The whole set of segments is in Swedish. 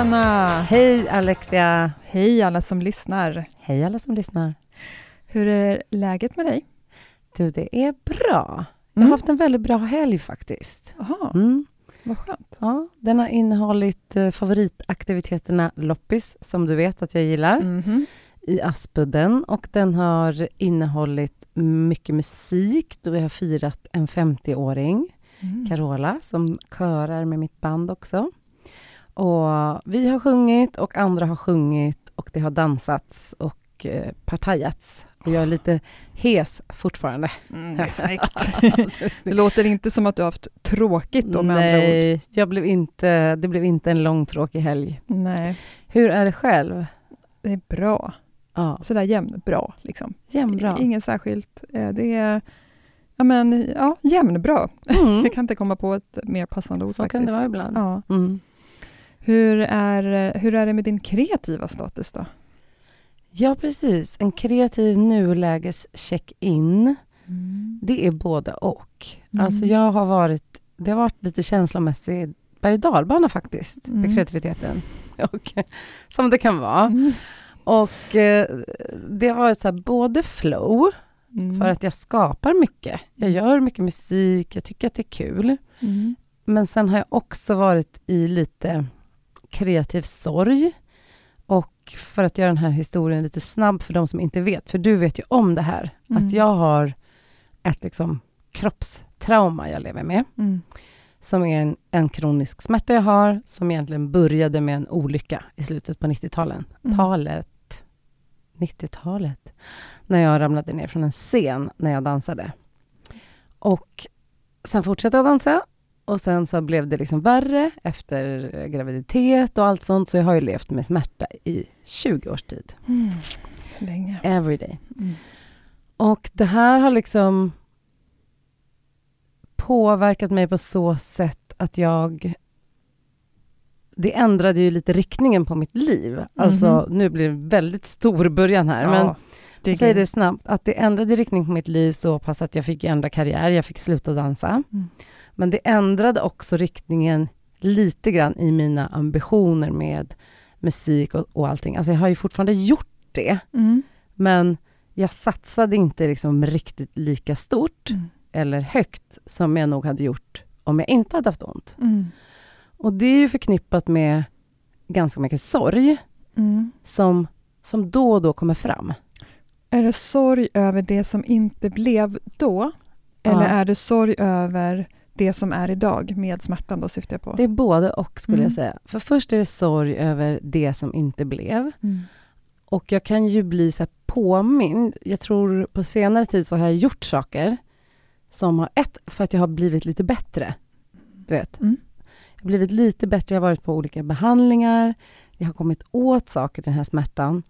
Anna! Hej Alexia! Hej alla som lyssnar! Hej alla som lyssnar! Hur är läget med dig? Du, det är bra. Jag har Mm. haft en väldigt bra helg faktiskt. Jaha, Mm. vad skönt. Ja, den har innehållit eh, favoritaktiviteterna loppis, som du vet att jag gillar, Mhm. i Aspudden. Och den har innehållit mycket musik, då vi har firat en 50-åring, Mm. Carola, som körar med mitt band också. Och vi har sjungit och andra har sjungit och det har dansats och eh, partajats. Och jag är lite hes fortfarande. Mm, det är snyggt. det låter inte som att du har haft tråkigt då med andra ord. Nej, jag blev inte, det blev inte en lång tråkig helg. Nej, Hur är det själv? det är bra. Ja, Sådär jämnbra liksom. jämnbra. Inget särskilt. Eh, Det är ja, men, ja, jämnbra. Mm. Jag kan inte komma på ett mer passande ord Så faktiskt. kan det vara ibland. Ja. Mm. Hur, är, hur är det med din kreativa status då? Ja, precis. En kreativ nuläges-check-in. Det är både och. Mm. Alltså jag har varit, det har varit lite känslomässig berg dalbana faktiskt, Mm. med kreativiteten. Och, som det kan vara. Mm. Och eh, det har varit så här, både flow, Mm. för att jag skapar mycket. Jag gör mycket musik, jag tycker att det är kul. Mm. Men sen har jag också varit i lite kreativ sorg. Och för att göra den här historien lite snabb för de som inte vet, för du vet ju om det här, Mm. att jag har ett liksom kroppstrauma jag lever med, Mm. som är en, en kronisk smärta jag har, som egentligen började med en olycka i slutet på 90-talet. Mm. Talet, 90-talet, när jag ramlade ner från en scen när jag dansade. Och sen fortsatte jag dansa och sen så blev det liksom värre efter graviditet och allt sånt, så jag har ju levt med smärta i 20 års tid. Mm. Länge. Every day. Mm. Och det här har liksom påverkat mig på så sätt att jag... Det ändrade ju lite riktningen på mitt liv. Alltså, nu blir det väldigt stor början här, men Ja, dig säg in. det snabbt, att det ändrade riktning på mitt liv så pass att jag fick ändra karriär, jag fick sluta dansa. Mm. Men det ändrade också riktningen lite grann i mina ambitioner med musik och, och allting. Alltså jag har ju fortfarande gjort det, Mm. men jag satsade inte liksom riktigt lika stort Mm. eller högt som jag nog hade gjort om jag inte hade haft ont. Mm. Och det är ju förknippat med ganska mycket sorg Mm. som, som då och då kommer fram. Är det sorg över det som inte blev då? Ja. Eller är det sorg över det som är idag med smärtan då syftar jag på? Det är både och skulle Mm. jag säga. För först är det sorg över det som inte blev. Mm. Och jag kan ju bli så påmind. Jag tror på senare tid så har jag gjort saker som har, ett, för att jag har blivit lite bättre. Du vet. Mm. Jag har blivit lite bättre, jag har varit på olika behandlingar. Jag har kommit åt saker, den här smärtan,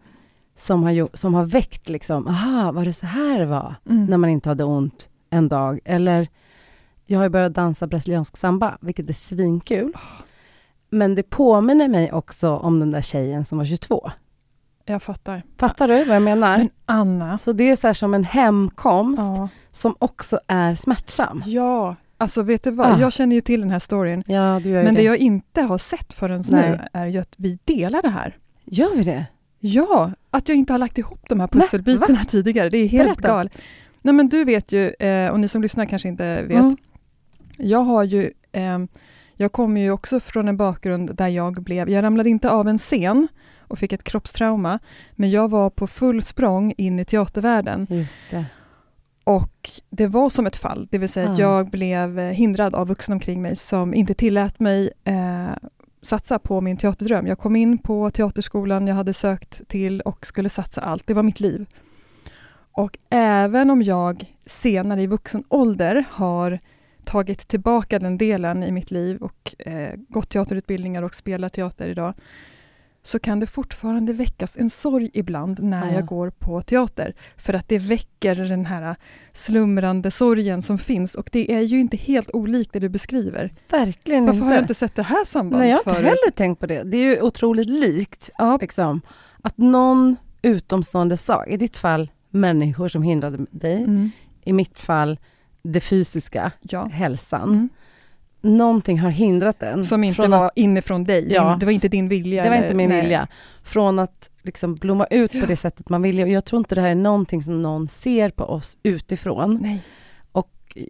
som har, gjort, som har väckt liksom, aha, var det så här det var? Mm. När man inte hade ont en dag. Eller, jag har ju börjat dansa brasiliansk samba, vilket är svinkul. Men det påminner mig också om den där tjejen som var 22. Jag fattar. Fattar du vad jag menar? Men Anna, Så det är så som en hemkomst ja. som också är smärtsam. ja, alltså vet du vad? Ah. Jag känner ju till den här storyn. Ja, du gör Men det det. jag inte har sett förrän Nej. nu är ju att vi delar det här. Gör vi det? Ja, att jag inte har lagt ihop de här pusselbitarna tidigare. Det är helt galet. Nej men du vet ju, eh, och ni som lyssnar kanske inte vet, Mm. Jag har ju, ehm, jag kommer ju också från en bakgrund där jag blev, jag ramlade inte av en scen och fick ett kroppstrauma, men jag var på full språng in i teatervärlden Just det. och det var som ett fall, det vill säga att Ah. jag blev eh, hindrad av vuxna omkring mig som inte tillät mig eh, satsa på min teaterdröm. Jag kom in på teaterskolan jag hade sökt till och skulle satsa allt. Det var mitt liv. Och även om jag senare i vuxen ålder har tagit tillbaka den delen i mitt liv och eh, gått teaterutbildningar och spelar teater idag, så kan det fortfarande väckas en sorg ibland när Ja. jag går på teater. För att det väcker den här slumrande sorgen som finns och det är ju inte helt olikt det du beskriver. Verkligen Varför inte. har jag inte sett det här sambandet Nej, jag har inte förut? heller tänkt på det. Det är ju otroligt likt. Ja, Liksom. Att någon utomstående sak, i ditt fall människor som hindrade dig, mm, i mitt fall det fysiska, ja. hälsan. Mm. någonting har hindrat den. Som inte var att, inifrån dig, Ja. det var inte din vilja? Det var eller- inte min nej. vilja. Från att liksom blomma ut på det sättet man vill. Och jag tror inte det här är någonting som någon ser på oss utifrån. Nej.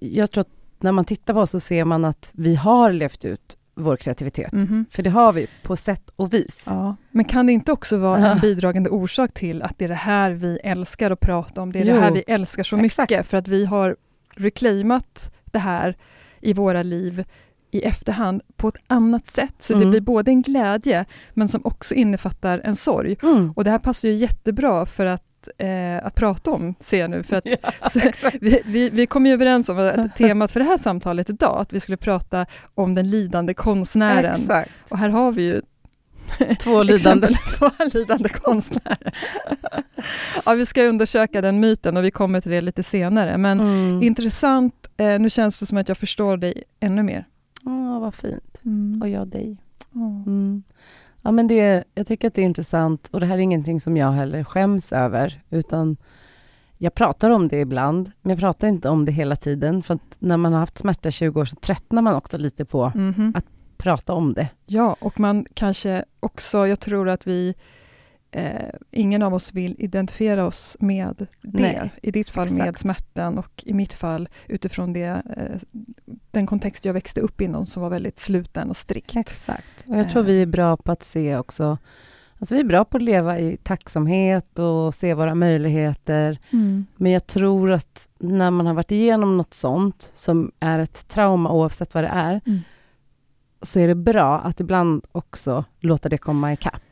Jag tror att när man tittar på oss så ser man att vi har levt ut vår kreativitet. Mhm. För det har vi på sätt och vis. Ja. Men kan det inte också vara en bidragande orsak till att det är det här vi älskar att prata om? Det är Jo. det här vi älskar så Exakt. mycket för att vi har reclaimat det här i våra liv i efterhand på ett annat sätt. Så det Mm. blir både en glädje men som också innefattar en sorg. Mm. Och det här passar ju jättebra för att, eh, att prata om, ser jag nu. För att Ja, Så vi, vi, vi kom ju överens om att temat för det här samtalet idag, att vi skulle prata om den lidande konstnären. Exakt. Och här har vi ju Två lidande. två lidande konstnärer. ja, vi ska undersöka den myten och vi kommer till det lite senare. Men Mm. intressant, eh, nu känns det som att jag förstår dig ännu mer. Åh, vad fint. Och jag dig. Åh. Mm. Ja, men det, jag tycker att det är intressant och det här är ingenting som jag heller skäms över, utan jag pratar om det ibland, men jag pratar inte om det hela tiden, för när man har haft smärta i 20 år så tröttnar man också lite på Mhm. Att- prata om det. Ja, och man kanske också, jag tror att vi Eh, ingen av oss vill identifiera oss med det. Nej, I ditt fall med exakt. smärtan och i mitt fall utifrån det, eh, den kontext jag växte upp inom som var väldigt sluten och strikt. Exakt. Och jag tror Eh. vi är bra på att se också, alltså vi är bra på att leva i tacksamhet och se våra möjligheter, Mm. Men jag tror att när man har varit igenom något sånt, som är ett trauma oavsett vad det är, Mm. Så är det bra att ibland också låta det komma ikapp.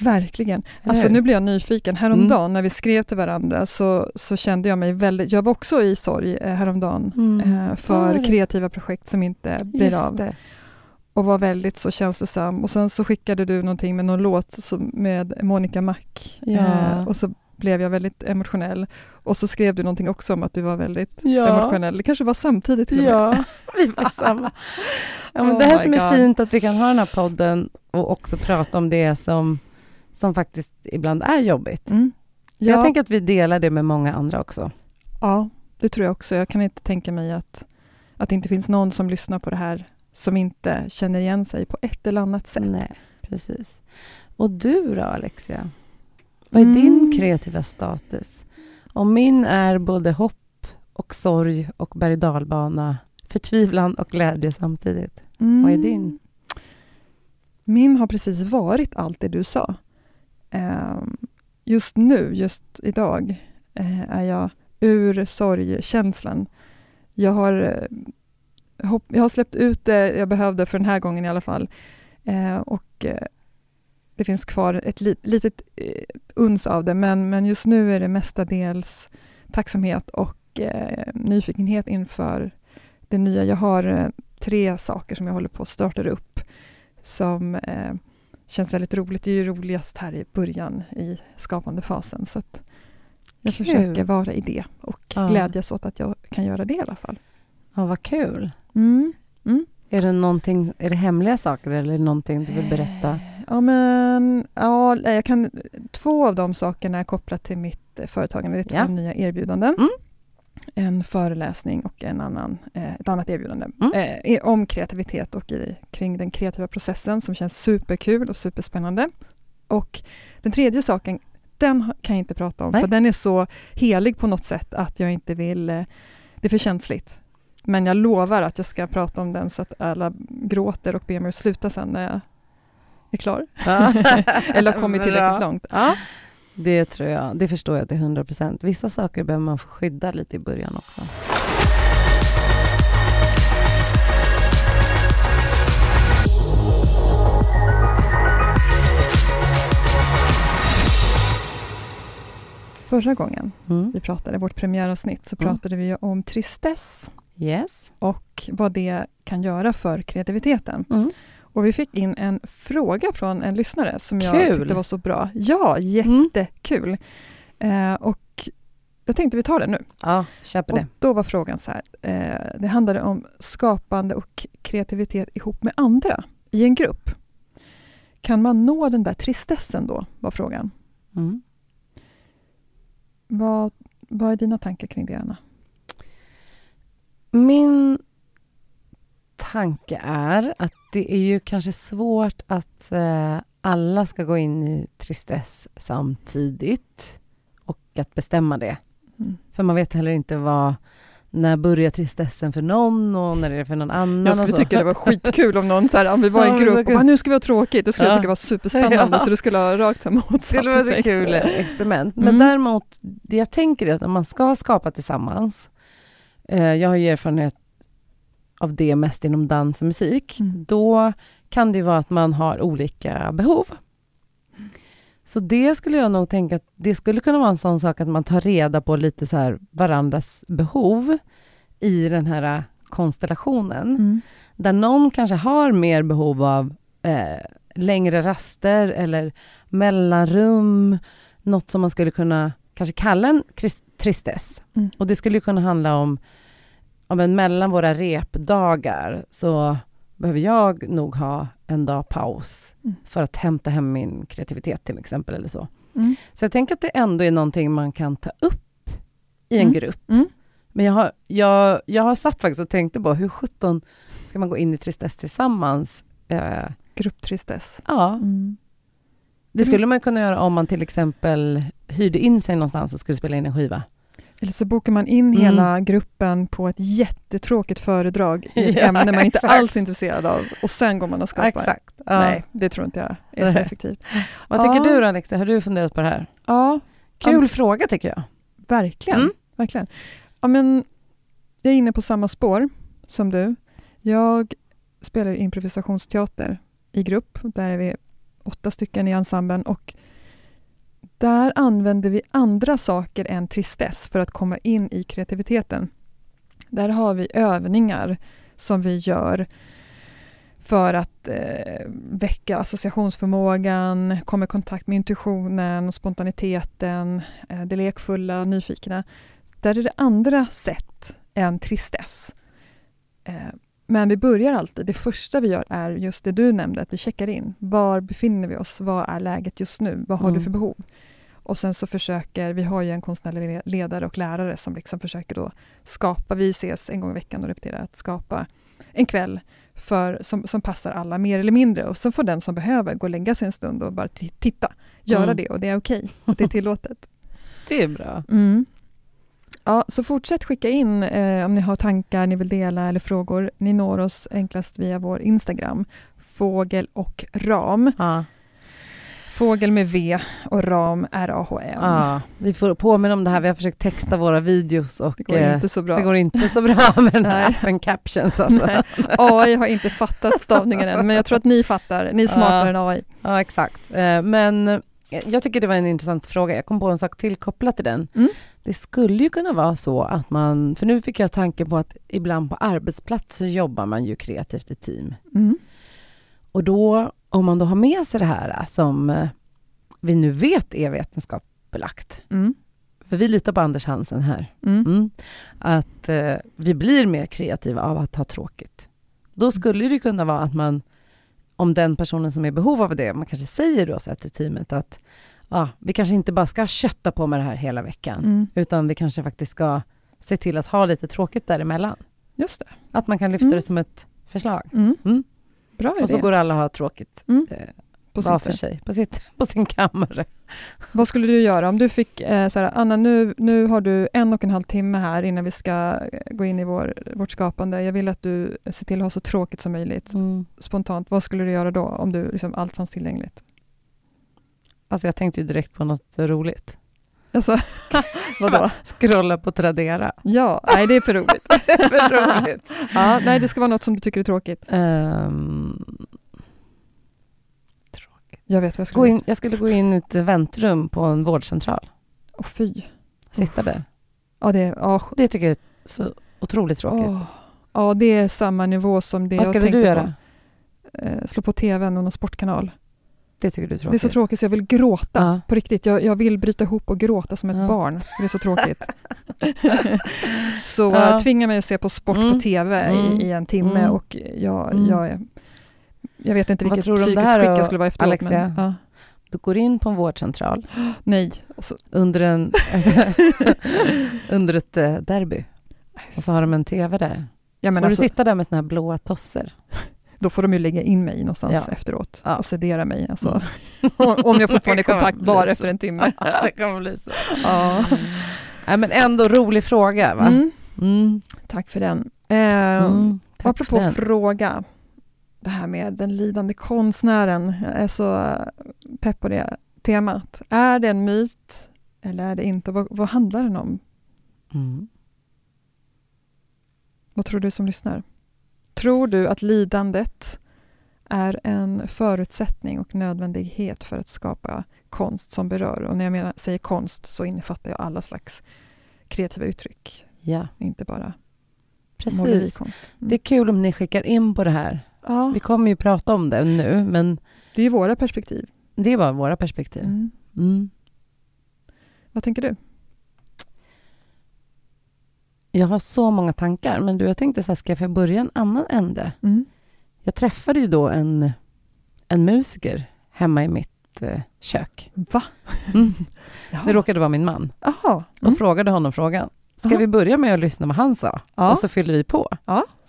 Verkligen. Alltså nu blir jag nyfiken. Häromdagen när vi skrev till varandra så, så kände jag mig väldigt, jag var också i sorg eh, häromdagen Mm. eh, för det? kreativa projekt som inte blir Just av. det. och var väldigt så känslosam. Och sen så skickade du någonting med någon låt som, med Monica Mac. Ja. Eh, och så blev jag väldigt emotionell. Och så skrev du någonting också om att du var väldigt Ja. emotionell. Det kanske var samtidigt till och med. Ja, vi var samma. Ja, men Oh det här som är God. fint att vi kan ha den här podden och också prata om det som, som faktiskt ibland är jobbigt. Mm. Ja, Jag tänker att vi delar det med många andra också. ja, det tror jag också. Jag kan inte tänka mig att, att det inte finns någon som lyssnar på det här som inte känner igen sig på ett eller annat sätt. Nej, precis. Och du då, Alexia? Vad är Mm. din kreativa status? Och min är både hopp och sorg och berg dalbana, förtvivlan och glädje samtidigt. Mm. Vad är din? Min har precis varit allt det du sa. Ehm, just nu, just idag, eh, är jag ur sorgkänslan. Jag har, eh, jag har släppt ut det jag behövde för den här gången i alla fall. Eh, och det finns kvar ett lit, litet eh, uns av det, men, men just nu är det mestadels tacksamhet och eh, nyfikenhet inför det nya. Jag har eh, tre saker som jag håller på att starta upp som eh, känns väldigt roligt. Det är ju roligast här i början i skapande fasen. Så jag Kul. försöker vara i det och Ja. glädjas åt att jag kan göra det i alla fall. Ja, vad kul. Mm. Är det, någonting, är det hemliga saker eller är det någonting du vill berätta? Ja, men ja, jag kan, två av de sakerna är kopplat till mitt eh, företagande. Det är två Ja. nya erbjudanden. Mm. En föreläsning och en annan, eh, ett annat erbjudande Mm. eh, om kreativitet och i, kring den kreativa processen som känns superkul och superspännande. Och den tredje saken, den kan jag inte prata om Nej. för den är så helig på något sätt att jag inte vill, eh, det är för känsligt. Men jag lovar att jag ska prata om den så att alla gråter och ber mig att sluta sen när jag är klar. Eller har kommit tillräckligt långt. Ja. Det tror jag, det förstår jag till 100 procent. Vissa saker behöver man få skydda lite i början också. Förra gången Mm. vi pratade, vårt premiäravsnitt, så Mm. pratade vi ju om tristess Yes. och vad det kan göra för kreativiteten. Mm. Och vi fick in en fråga från en lyssnare som jag Kul. tyckte var så bra. Ja, jättekul. Eh, och jag tänkte vi tar det nu. Ja, kör på Och det. då var frågan så här. Eh, det handlade om skapande och kreativitet ihop med andra i en grupp. Kan man nå den där tristessen då? var frågan. Mm. Vad, vad är dina tankar kring det, Anna? Min tanke är att det är ju kanske svårt att eh, alla ska gå in i tristess samtidigt och att bestämma det. Mm. För man vet heller inte vad, när börjar tristessen för någon och när är det för någon annan. Jag skulle tycka det var skitkul om någon så här, om vi var i en grupp och bara, nu ska vi ha tråkigt. Det skulle Ja. jag tycka var superspännande Ja. så det skulle ha rakt motsatt Det vara ett kul experiment. Men Mm. däremot, det jag tänker är att om man ska skapa tillsammans, eh, jag har ju erfarenhet av det mest inom dans och musik, Mm. då kan det vara att man har olika behov. Så det skulle jag nog tänka att det skulle kunna vara en sån sak att man tar reda på lite så här varandras behov i den här konstellationen. Mm. Där någon kanske har mer behov av eh, längre raster eller mellanrum, något som man skulle kunna kanske kalla en tristess. Mm. Och det skulle ju kunna handla om, om en mellan våra repdagar så behöver jag nog ha en dag paus Mm. för att hämta hem min kreativitet till exempel eller så. Mm. Så jag tänker att det ändå är någonting man kan ta upp i en Mm. grupp. Mm. Men jag har, jag, jag har satt faktiskt och tänkte på hur 17 ska man gå in i tristess tillsammans? Eh, Grupptristess. ja, Mm. det skulle man kunna göra om man till exempel hyrde in sig någonstans och skulle spela in en skiva. Eller så bokar man in Mm. hela gruppen på ett jättetråkigt föredrag i ett Ja, ämne man inte exakt. alls är intresserad av och sen går man och skapar. Exakt. Ja. Nej, det tror inte jag är så effektivt. Vad tycker Ja. du då, Alexa? Har du funderat på det här? Ja, Kul Ja. fråga tycker jag. verkligen. Mm. verkligen. Ja, men jag är inne på samma spår som du. Jag spelar improvisationsteater i grupp. Där är vi åtta stycken i ensemblen och där använder vi andra saker än tristess för att komma in i kreativiteten. Där har vi övningar som vi gör för att eh, väcka associationsförmågan, komma i kontakt med intuitionen och spontaniteten, eh, det lekfulla, nyfikna. Där är det andra sätt än tristess. Eh, men vi börjar alltid, det första vi gör är just det du nämnde, att vi checkar in. Var befinner vi oss? Vad är läget just nu? Vad har Mm. du för behov? Och sen så försöker, vi har ju en konstnärlig le- ledare och lärare som liksom försöker då skapa, vi ses en gång i veckan och repeterar, att skapa en kväll för, som, som passar alla mer eller mindre. Och så får den som behöver gå och lägga sig en stund och bara ti- titta, göra Mm. det och det är okej, och det är tillåtet. Det är bra. Mm. Ja, så fortsätt skicka in eh, om ni har tankar ni vill dela eller frågor. Ni når oss enklast via vår Instagram, fågel och ram. Ja. Fågel med V och ram R-A-H-M. Ja. Vi får påminna om det här. Vi har försökt texta våra videos och Det går eh, inte så bra. det går inte så bra med den här appen Captions. Alltså. Nej, AI har inte fattat stavningen än, men jag tror att ni fattar. Ni är smartare Ja. än AI. Ja, exakt. Eh, Men jag tycker det var en intressant fråga. Jag kom på en sak till kopplat till den. Mm. Det skulle ju kunna vara så att man, för nu fick jag tanken på att ibland på arbetsplatser jobbar man ju kreativt i team. Mm. Och då, om man då har med sig det här eh, som eh, vi nu vet är vetenskapsbelagt, Mm. för vi litar på Anders Hansen här, Mm. mm, att eh, vi blir mer kreativa av att ha tråkigt. Då skulle det kunna vara att man, om den personen som är i behov av det, man kanske säger då så till teamet att ja, vi kanske inte bara ska kötta på med det här hela veckan, Mm. utan vi kanske faktiskt ska se till att ha lite tråkigt däremellan. Just det. Att man kan lyfta Mm. det som ett förslag. Mm. Mm. Bra idé. Och så går alla och har tråkigt Mm. eh, var för sig, på, sitt, på sin kammare. Vad skulle du göra om du fick, eh, så här, Anna nu, nu har du en och en halv timme här innan vi ska eh, gå in i vår, vårt skapande. Jag vill att du ser till att ha så tråkigt som möjligt. Mm. Spontant, vad skulle du göra då om du, liksom, allt fanns tillgängligt? Alltså jag tänkte ju direkt på något roligt. Alltså, vadå? Scrolla på Tradera. Ja, nej det är för roligt. För roligt. ja, nej, det ska vara något som du tycker är tråkigt. Tråkigt. Jag vet vad jag skulle Gå in, jag skulle gå in i ett väntrum på en vårdcentral. Åh fy. Sitta där. Ja, det, ja, Det tycker jag är så otroligt tråkigt. åh. ja, det är samma nivå som det Vad jag skulle tänkte du göra? på. Eh, slå på tvn och någon sportkanal. Det tycker du är Det är tråkigt? så tråkigt så jag vill gråta. Ja. På riktigt, jag, jag vill bryta ihop och gråta som ett Ja. barn. Det är så tråkigt. så Ja. ja. tvinga mig att se på sport Mm. på TV Mm. i, i en timme Mm. och jag, Mm. jag, är, jag vet inte Vad vilket psykiskt skick jag skulle vara efteråt. Alexia? Men, ja. Du går in på en vårdcentral Nej. Så, under, en, under ett eh, derby. Och så har de en TV där. Ja, men får alltså, du sitta där med såna här blåa tosser? då får de ju lägga in mig någonstans Ja. efteråt Ja. och sedera mig. Alltså, Mm. om jag fortfarande är kontaktbar så. efter en timme. det kommer bli så. Ja. Nej, men ändå rolig fråga, va? Mm, Mm. tack för den. Eh, Mm. Tack för apropå den. fråga, det här med den lidande konstnären. Jag är så pepp på det temat. Är det en myt eller är det inte? Vad, vad handlar den om? Mm. Vad tror du som lyssnar? Tror du att lidandet är en förutsättning och nödvändighet för att skapa konst som berör? Och när jag menar, säger konst så innefattar jag alla slags kreativa uttryck, Ja, inte bara precis. Mm. Det är kul om ni skickar in på det här. Ja, Vi kommer ju prata om det nu, men det är ju våra perspektiv. det var våra perspektiv. Mm. Mm. Vad tänker du? Jag har så många tankar, men du, jag tänkte så här, ska jag börja en annan ände? Mm. Jag träffade ju då en, en musiker hemma i mitt eh, kök. Va? Mm. Det råkade vara min man. Jaha. Och Mm. frågade honom frågan. Ska Aha. vi börja med att lyssna vad han sa? Ja, Och så fyller vi på.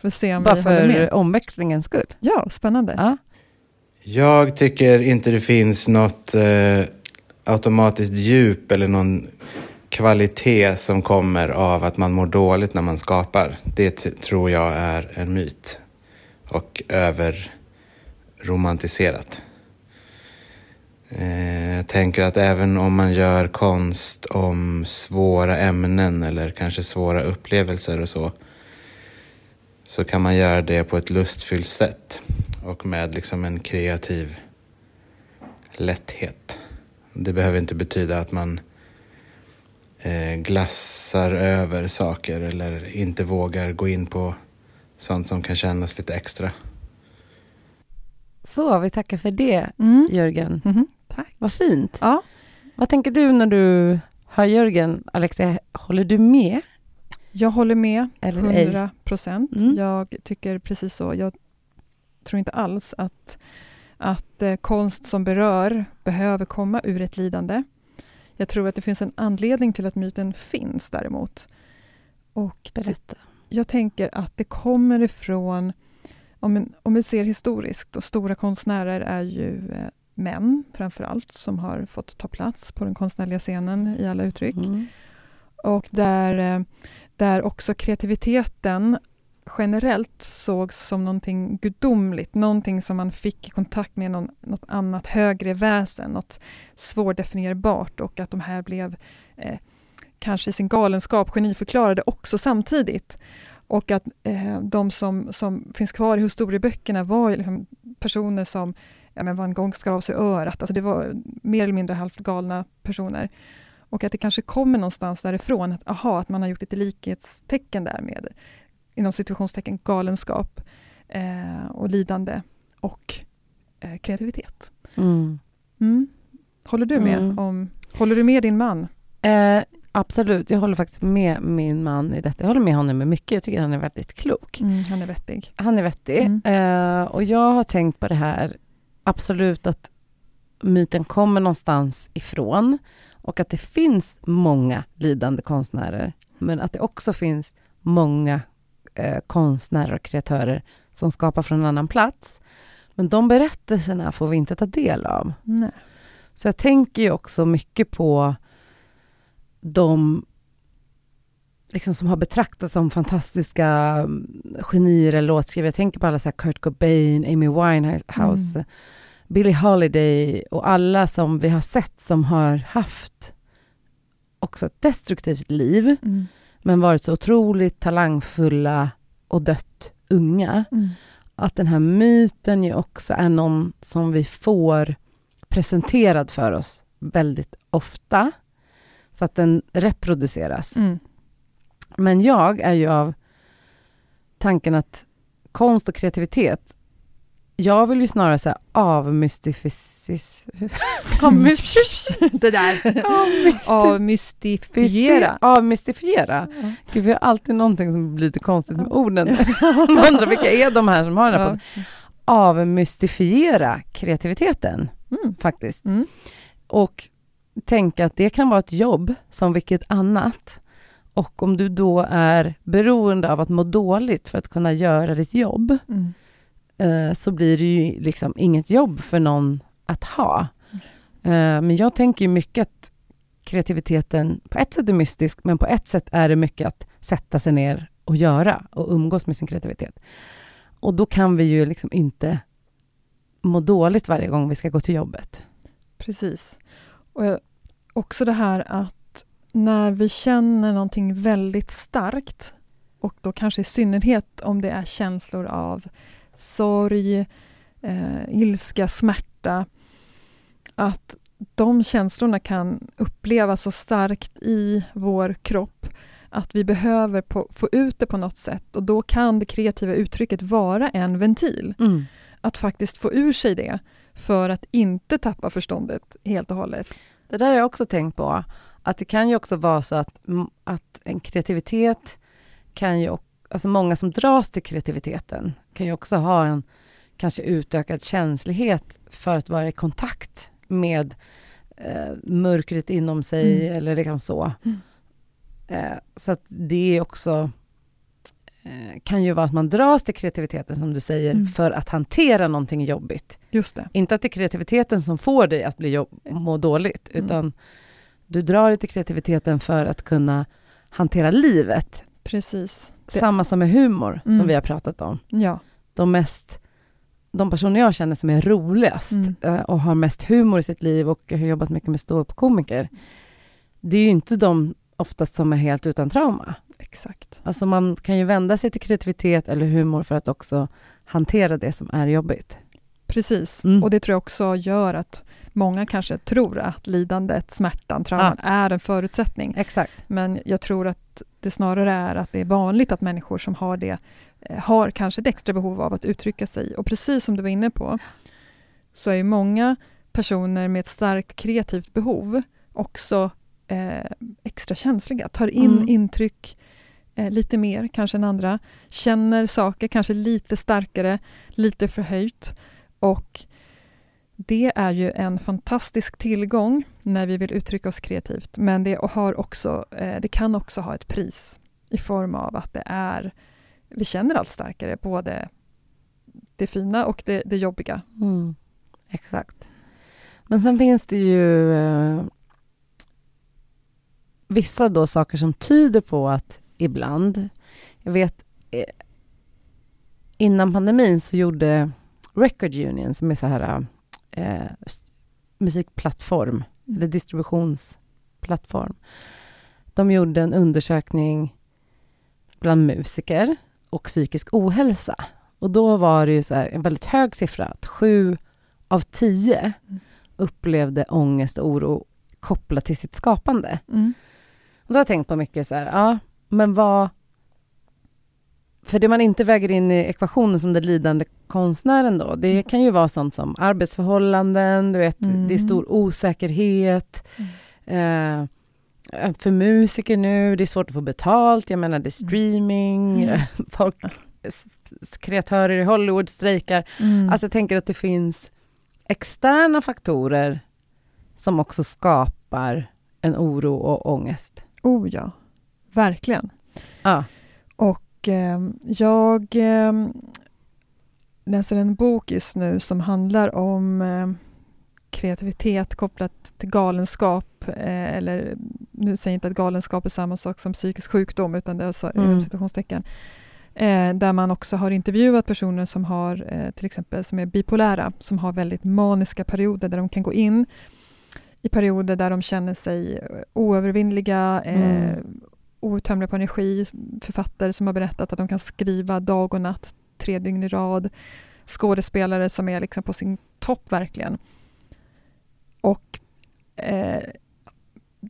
Får se om Bara vi för med. omväxlingens skull. Ja, spännande. Ja. Jag tycker inte det finns något eh, automatiskt djup eller någon kvalitet som kommer av att man mår dåligt när man skapar. Det tror jag är en myt och överromantiserat. Eh, jag tänker att även om man gör konst om svåra ämnen eller kanske svåra upplevelser och så så kan man göra det på ett lustfyllt sätt och med liksom en kreativ lätthet. Det behöver inte betyda att man eh, glassar över saker eller inte vågar gå in på sånt som kan kännas lite extra. Så, vi tackar för det, Mm. Jörgen. Mhm. Tack. Vad fint. Ja. Vad tänker du när du hör Jörgen? Alexia, håller du med? Jag håller med, Eller ej? 100 procent. Mm. Jag tycker precis så. Jag tror inte alls att, att eh, konst som berör behöver komma ur ett lidande. Jag tror att det finns en anledning till att myten finns däremot. Och Berätta. jag tänker att det kommer ifrån, om, en, om vi ser historiskt, och stora konstnärer är ju eh, män framför allt, som har fått ta plats på den konstnärliga scenen i alla uttryck. Mm. Och där, eh, där också kreativiteten generellt sågs som någonting gudomligt, någonting som man fick i kontakt med någon, något annat högre väsen, något svårdefinierbart och att de här blev eh, kanske i sin galenskap geniförklarade också samtidigt. Och att eh, de som, som finns kvar i historieböckerna var liksom personer som ja, men van Gogh skar av sig örat, alltså det var mer eller mindre halvt galna personer. Och att det kanske kommer någonstans därifrån, att, aha, att man har gjort ett likhetstecken där med inom situationstecken galenskap eh, och lidande och eh, kreativitet. Mm. Mm. Håller du med Mm. om, håller du med din man? Eh, absolut, jag håller faktiskt med min man i detta. Jag håller med honom med mycket. Jag tycker han är väldigt klok. Mm, han är vettig. Han är vettig. Mm. Eh, och jag har tänkt på det här, absolut att myten kommer någonstans ifrån och att det finns många lidande konstnärer, men att det också finns många eh, konstnärer och kreatörer som skapar från en annan plats. Men de berättelserna får vi inte ta del av. Nej. Så jag tänker ju också mycket på de liksom som har betraktats som fantastiska mm, genier eller låtskrivare. Jag tänker på alla så här Kurt Cobain, Amy Winehouse, Mm. Billie Holiday och alla som vi har sett som har haft också ett destruktivt liv, Mm. men varit så otroligt talangfulla och dött unga. Mm. Att den här myten ju också är någon som vi får presenterad för oss väldigt ofta, så att den reproduceras. Mm. Men jag är ju av tanken att konst och kreativitet, jag vill ju snarare säga avmystificis... Det där. Avmystifiera. Avmystifiera. Gud, vi har alltid någonting som blir lite konstigt med orden. Man undrar vilka är de här som har den här podden? Avmystifiera kreativiteten, Mm. faktiskt. Mm. Och tänka att det kan vara ett jobb som vilket annat. Och om du då är beroende av att må dåligt för att kunna göra ditt jobb, Mm eh, så blir det ju liksom inget jobb för någon att ha. Eh, men jag tänker ju mycket att kreativiteten på ett sätt är mystisk, men på ett sätt är det mycket att sätta sig ner och göra och umgås med sin kreativitet. Och då kan vi ju liksom inte må dåligt varje gång vi ska gå till jobbet. Precis. Och jag, också det här att när vi känner någonting väldigt starkt och då kanske i synnerhet om det är känslor av sorg, eh, ilska, smärta att de känslorna kan upplevas så starkt i vår kropp att vi behöver på, få ut det på något sätt och då kan det kreativa uttrycket vara en ventil. Att faktiskt få ur sig det för att inte tappa förståndet helt och hållet. Det där har jag också tänkt på. Att det kan ju också vara så att, mm, att en kreativitet kan ju... Alltså många som dras till kreativiteten kan ju också ha en kanske utökad känslighet för att vara i kontakt med eh, mörkret inom sig Mm. eller liksom så. Mm. Eh, så att det är också... Eh, kan ju vara att man dras till kreativiteten som du säger Mm. för att hantera någonting jobbigt. Just det. Inte att det är kreativiteten som får dig att bli jobb- må dåligt, Mm. utan du drar dig till kreativiteten för att kunna hantera livet. Precis. Det, Samma som med humor, Mm. som vi har pratat om. ja. De, mest, de personer jag känner som är roligast Mm. eh, och har mest humor i sitt liv och har jobbat mycket med ståuppkomiker, det är ju inte de oftast som är helt utan trauma. Exakt. Alltså man kan ju vända sig till kreativitet eller humor för att också hantera det som är jobbigt. Precis. Mm. Och det tror jag också gör att många kanske tror att lidandet, smärtan, trauman är en förutsättning. Exakt. Men jag tror att det snarare är att det är vanligt att människor som har det eh, har kanske ett extra behov av att uttrycka sig. Och precis som du var inne på så är många personer med ett starkt kreativt behov också eh, extra känsliga, tar in Mm. intryck eh, lite mer kanske än andra, känner saker kanske lite starkare, lite förhöjt och det är ju en fantastisk tillgång när vi vill uttrycka oss kreativt, men det, har också, eh, det kan också ha ett pris i form av att det är, vi känner allt starkare, både det fina och det, det jobbiga. Mm, exakt. Men sen finns det ju eh, vissa då saker som tyder på att ibland, jag vet eh, innan pandemin så gjorde Record Union som är så här eh, eh, musikplattform eller distributionsplattform. De gjorde en undersökning bland musiker och psykisk ohälsa. Och då var det ju så en väldigt hög siffra, att sju av tio Mm. upplevde ångest och oro kopplat till sitt skapande. Mm. Och då har jag tänkt på mycket så här, ja, men vad... För det man inte väger in i ekvationen som den lidande konstnären då, det kan ju vara sånt som arbetsförhållanden, du vet, Mm. det är stor osäkerhet. Eh, för musiker nu, det är svårt att få betalt, jag menar det är streaming, Mm. folk, kreatörer i Hollywood strejkar. Mm. Alltså jag tänker att det finns externa faktorer som också skapar en oro och ångest. oh ja, verkligen. Ja. Och eh, jag eh, läser en bok just nu som handlar om eh, kreativitet kopplat till galenskap. Eh, eller nu säger jag inte att galenskap är samma sak som psykisk sjukdom utan det är alltså Mm. inom citationstecken. Eh, där man också har intervjuat personer som har eh, till exempel som är bipolära, som har väldigt maniska perioder där de kan gå in i perioder där de känner sig oövervinnliga, eh, Mm. Outtömliga på energi. Författare som har berättat att de kan skriva dag och natt, tre dygn i rad. Skådespelare som är liksom på sin topp verkligen. Och eh,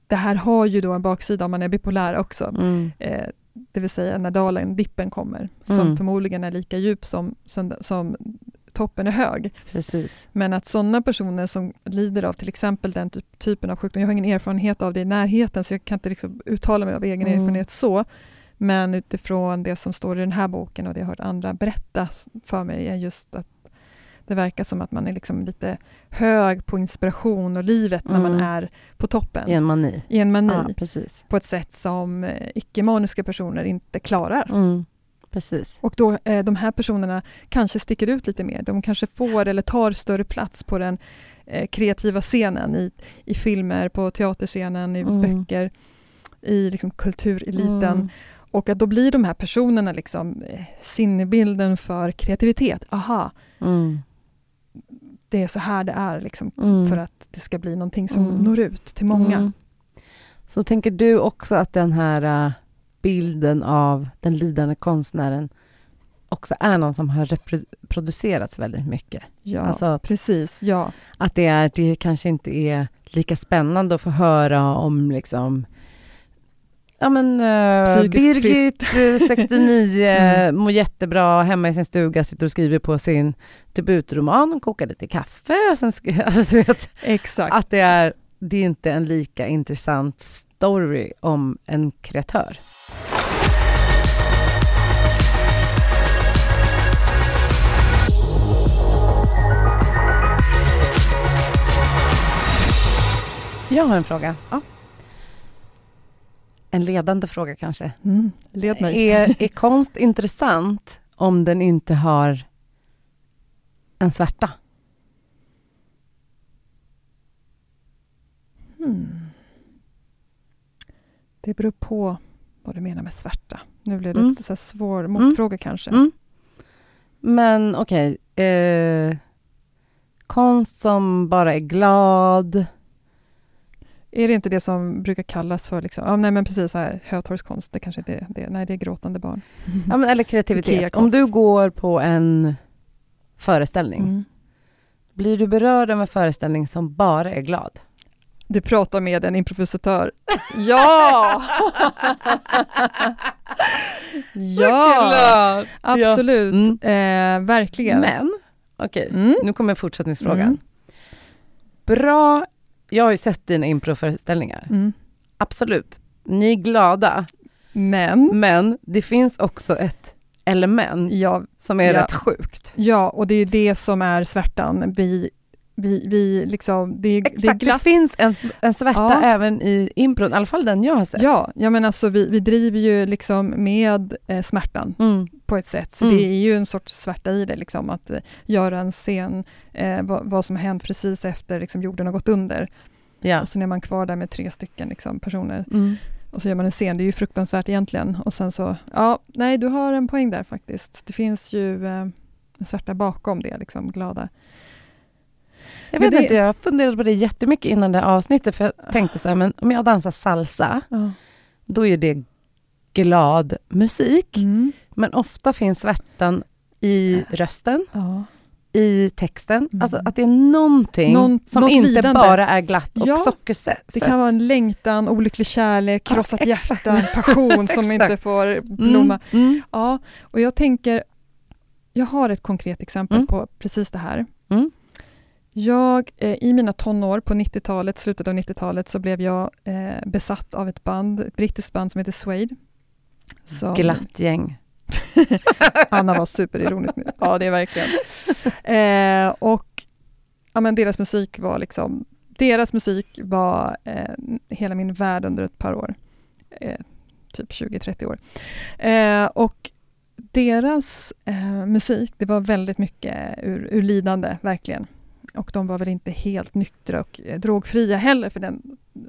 det här har ju då en baksida om man är bipolär också. Mm. Eh, det vill säga när dalen, dippen kommer, som Mm. förmodligen är lika djup som, som, som toppen är hög. Precis. Men att sådana personer som lider av till exempel den typ, typen av sjukdom, jag har ingen erfarenhet av det i närheten så jag kan inte liksom uttala mig av egen Mm. erfarenhet så, men utifrån det som står i den här boken och det jag har hört andra berätta för mig är just att Det verkar som att man är liksom lite hög på inspiration och livet när man Mm. är på toppen. I en mani. I en mani. Ja, precis. På ett sätt som eh, icke-maniska personer inte klarar. Mm. Precis. Och då, eh, de här personerna kanske sticker ut lite mer. De kanske får eller tar större plats på den eh, kreativa scenen i, i filmer, på teaterscenen, i Mm. böcker, i liksom, kultureliten. Mm. Och att då blir de här personerna liksom, eh, sinnebilden för kreativitet. Aha, Mm. det är så här det är liksom, Mm. för att det ska bli någonting som Mm. når ut till många. Mm. Så tänker du också att den här äh, bilden av den lidande konstnären också är någon som har reproducerats väldigt mycket? Ja, Alltså att- precis. Ja. Att det, är, det kanske inte är lika spännande att få höra om liksom Ja men uh, Birgit, eh, 69, Mm. mår jättebra hemma i sin stuga, sitter och skriver på sin debutroman, och kokar lite kaffe och sen alltså, du vet, Exakt. att det är, det är inte en lika intressant story om en kreatör. Jag har en fråga. Ja. En ledande fråga kanske. Mm. Led mig. Är, är konst intressant om den inte har en svärta? Hmm. Det beror på vad du menar med svärta. Nu blir det Mm. lite så svår motfråga kanske. Mm. Men okej, eh, konst som bara är glad. Är det inte det som brukar kallas för liksom, ja, nej men precis så här, hötorgskonst, det kanske inte är det. Nej, det är gråtande barn. Ja, men, eller kreativitet. Om du går på en föreställning, Mm. blir du berörd av en föreställning som bara är glad? Du pratar med en improvisatör. ja! ja, absolut. Mm. Eh, verkligen. Men, okej, Mm. nu kommer fortsättningsfrågan. Mm. Bra, jag har ju sett dina improföreställningar. Mm. Absolut, ni är glada, Men, men det finns också ett element ja, som är Ja. rätt sjukt. ja, och det är det som är svärtan. Vi, vi, vi liksom, det, det Exakt, det glatt. finns en, en svärta Ja. även i impron, i alla fall den jag har sett. Ja, ja men alltså vi, vi driver ju liksom med eh, smärtan Mm. på ett sätt. Så Mm. det är ju en sorts svärta i det, liksom, att eh, göra en scen, eh, vad, vad som har hänt precis efter liksom, jorden har gått under. Ja. Och sen är man kvar där med tre stycken liksom, personer. Mm. Och så gör man en scen, det är ju fruktansvärt egentligen. Och sen så, ja, nej du har en poäng där faktiskt. Det finns ju eh, en svärta bakom det, liksom glada. Jag vet det- inte, jag har funderat på det jättemycket innan det här avsnittet, för jag tänkte så här, men om jag dansar salsa, Ja. då är det glad musik, Mm. men ofta finns svärtan i rösten, Ja. i texten, Mm. alltså att det är någonting Någon- som inte lidande. bara är glatt och Ja, sockersött. Det kan vara en längtan, olycklig kärlek, Ja, krossat exakt. hjärta, passion som inte får blomma. Mm. Mm. Ja, och jag tänker, jag har ett konkret exempel Mm. på precis det här. Jag, eh, I mina tonår på 90-talet, slutet av 90-talet, så blev jag eh, besatt av ett band, ett brittiskt band som heter Suede. Som- Glatt gäng. Anna var superironisk nu. Ja, det är verkligen. Eh, och ja, men deras musik var liksom, deras musik var eh, hela min värld under ett par år. Eh, typ 20-30 år. Eh, och deras musik, det var väldigt mycket ur, ur lidande, verkligen. Och de var väl inte helt nyktra och eh, drogfria heller för den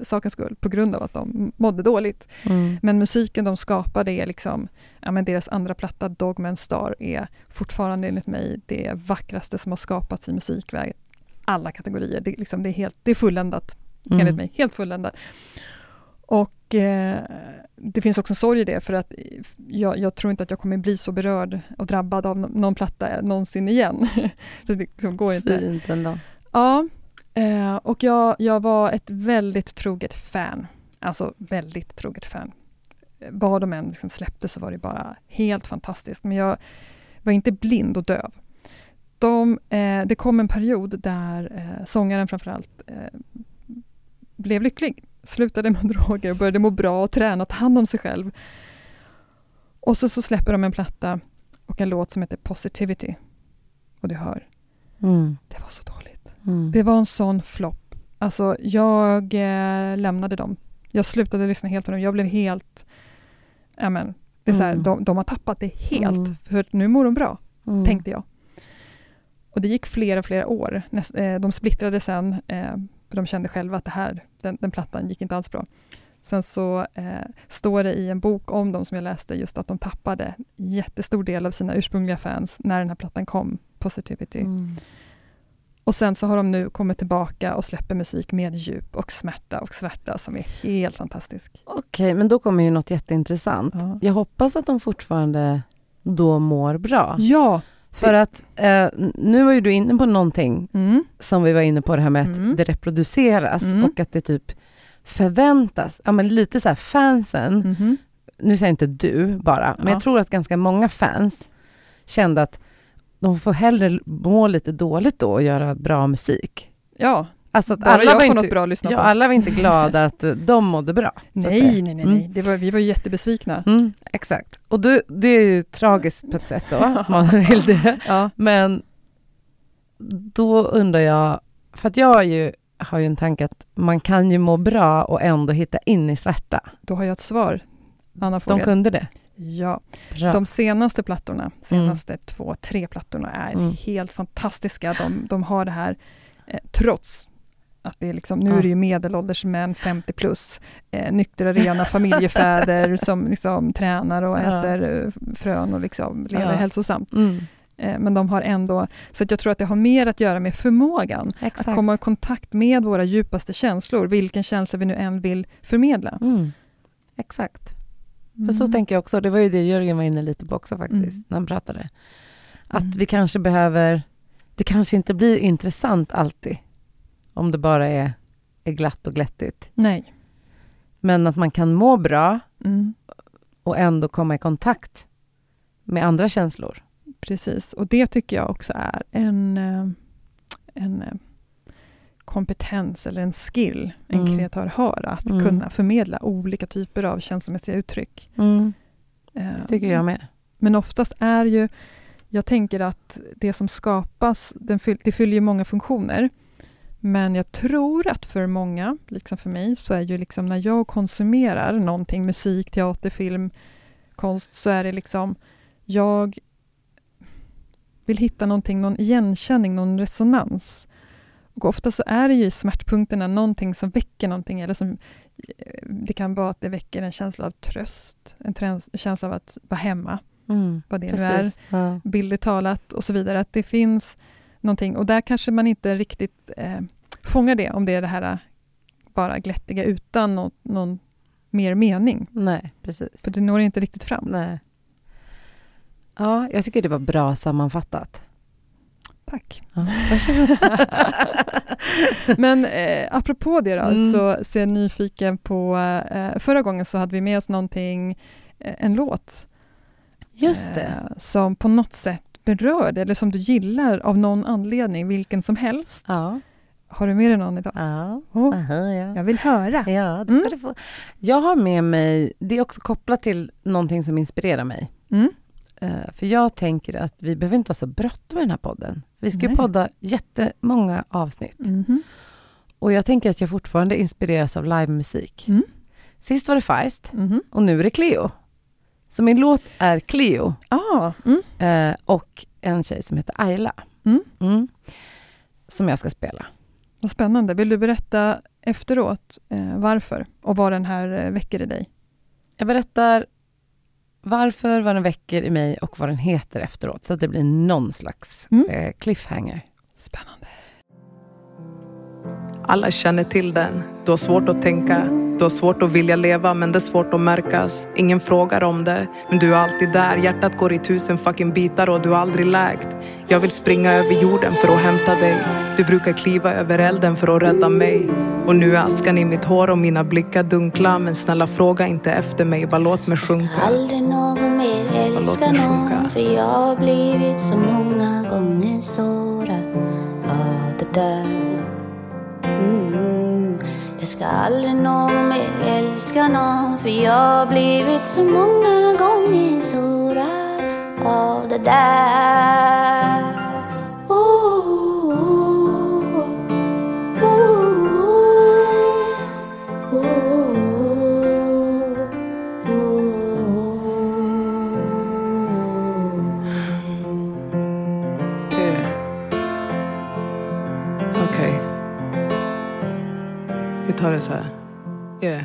sakens skull, på grund av att de mådde dåligt. Mm. Men musiken de skapade är liksom, ja men deras andra platta Dogman Star är fortfarande enligt mig det vackraste som har skapats i musikväg. Alla kategorier, det, är liksom, det, är, helt, det är fulländat Mm. enligt mig, helt fulländat. Och eh, det finns också en sorg i det för att jag, jag tror inte att jag kommer bli så berörd och drabbad av nå- någon platta någonsin igen. det liksom går inte. Fint ändå. Ja, eh, och jag, jag var ett väldigt troget fan. Alltså väldigt troget fan. Vad de än liksom släppte så var det bara helt fantastiskt. Men jag var inte blind och döv. De, eh, det kom en period där eh, sångaren framförallt eh, blev lycklig. Slutade med droger och började må bra och träna och ta hand om sig själv. Och så, så släpper de en platta och en låt som heter Positivity. Och du hör Mm. Det var så dåligt. Mm. Det var en sån flopp. Alltså, jag eh, lämnade dem. Jag slutade lyssna helt på dem. Jag blev helt... Ja, men, det är så här, Mm. de, de har tappat det helt. Mm. För nu mår de bra, Mm. tänkte jag. Och det gick flera, flera år. Eh, de splittrade sen. För de kände själva att det här, den, den plattan gick inte alls bra. Sen så eh, står det i en bok om dem som jag läste just att de tappade jättestor del av sina ursprungliga fans när den här plattan kom, Positivity. Mm. Och sen så har de nu kommit tillbaka och släpper musik med djup och smärta och svärta som är helt fantastisk. Okej, men då kommer ju något jätteintressant. Ja. Jag hoppas att de fortfarande då mår bra. Ja! För att eh, nu var ju du inne på någonting Mm. som vi var inne på det här med att Mm. det reproduceras Mm. och att det typ förväntas, ja men lite så här fansen, Mhm. nu säger inte du bara, men Ja. jag tror att ganska många fans kände att de får hellre må lite dåligt då och göra bra musik. Ja, Alltså att bara alla jag var inte, något bra att lyssna ja, på. alla var inte glada att eh, de mådde bra. Nej, säga. nej, nej, Mm. nej. Det var, vi var ju jättebesvikna. Mm, exakt. Och det, det är ju tragiskt på ett sätt då, man vill det. Ja. Men då undrar jag, för att jag har ju, har ju en tanke att man kan ju må bra och ändå hitta in i svärta. Då har jag ett svar, Anna De kunde det. Ja, Bra. de senaste plattorna, senaste två, tre plattorna är Mm. helt fantastiska. De, de har det här, eh, trots att det är liksom, nu är det ju medelålders män, 50 plus, eh, nyktra, rena familjefäder som liksom tränar och äter eh, frön och liksom lever Ja. hälsosamt. Mm, Eh, men de har ändå, så jag tror att det har mer att göra med förmågan exakt. att komma i kontakt med våra djupaste känslor, vilken känsla vi nu än vill förmedla. Mm, exakt. För så tänker jag också, det var ju det Jörgen var inne lite på också faktiskt, Mm. när han pratade. Att Mm. vi kanske behöver, det kanske inte blir intressant alltid, om det bara är, är glatt och glättigt. Nej. Men att man kan må bra Mm. och ändå komma i kontakt med andra känslor. Precis, och det tycker jag också är en, eh, en eh, kompetens eller en skill en Mm. kreatör har, att Mm. kunna förmedla olika typer av känslomässiga uttryck. Eh, Det tycker jag med. Men oftast är ju, jag tänker att det som skapas, den fyll, det fyller ju många funktioner. Men jag tror att för många, liksom för mig, så är ju liksom när jag konsumerar någonting, musik, teater, film, konst, så är det liksom, jag vill hitta någonting, någon igenkänning, någon resonans. Och ofta så är det ju i smärtpunkterna någonting som väcker någonting, eller som eh, det kan vara att det väcker en känsla av tröst, en känsla av att vara hemma, Mm, vad det nu är. Ja. bildligt talat och så vidare. Att det finns någonting, och där kanske man inte riktigt eh, fångar det, om det är det här eh, bara glättiga utan någon, någon mer mening. Nej, precis. För det når inte riktigt fram. Nej. Ja, jag tycker det var bra sammanfattat. Tack. Ja, varsågod. Men eh, apropå det då, Mm. så, är jag nyfiken på... Eh, förra gången så hade vi med oss någonting, eh, en låt Just det. eh, som på något sätt berör dig, eller som du gillar av någon anledning, vilken som helst. Ja. Har du med dig någon idag? Ja. Oh, Aha, ja. jag vill höra. Ja, det Mm. få. Jag har med mig, det är också kopplat till någonting som inspirerar mig. Mm. Eh, för jag tänker att vi behöver inte ha så bråttom med den här podden. Vi ska Nej. podda jättemånga avsnitt. Mhm. Och jag tänker att jag fortfarande inspireras av livemusik. Mm. Sist var det Feist Mhm. och nu är det Cleo. Så min låt är Cleo Ah, mm. eh, och en tjej som heter Ayla. Mm. Mm. Som jag ska spela. Vad spännande. Vill du berätta efteråt eh, varför och vad den här eh, väcker i dig? Jag berättar varför, vad den väcker i mig och vad den heter efteråt. Så att det blir någon slags Mm. eh, cliffhanger. Spännande. Alla känner till den. Du har svårt att tänka. Du har svårt att vilja leva men det är svårt att märkas. Ingen frågar om det, men du är alltid där. Hjärtat går i tusen fucking bitar och du har aldrig läkt. Jag vill springa över jorden för att hämta dig. Du brukar kliva över elden för att rädda mig. Och nu är askan i mitt hår och mina blickar dunkla. Men snälla fråga inte efter mig, bara låt mig sjunka. Aldrig någon mer älska någon För jag har blivit så många gånger sårad av det där mm. Jag ska aldrig någon mer älska någon För jag har blivit så många gånger sårad av det där. Ta det så här. Yeah.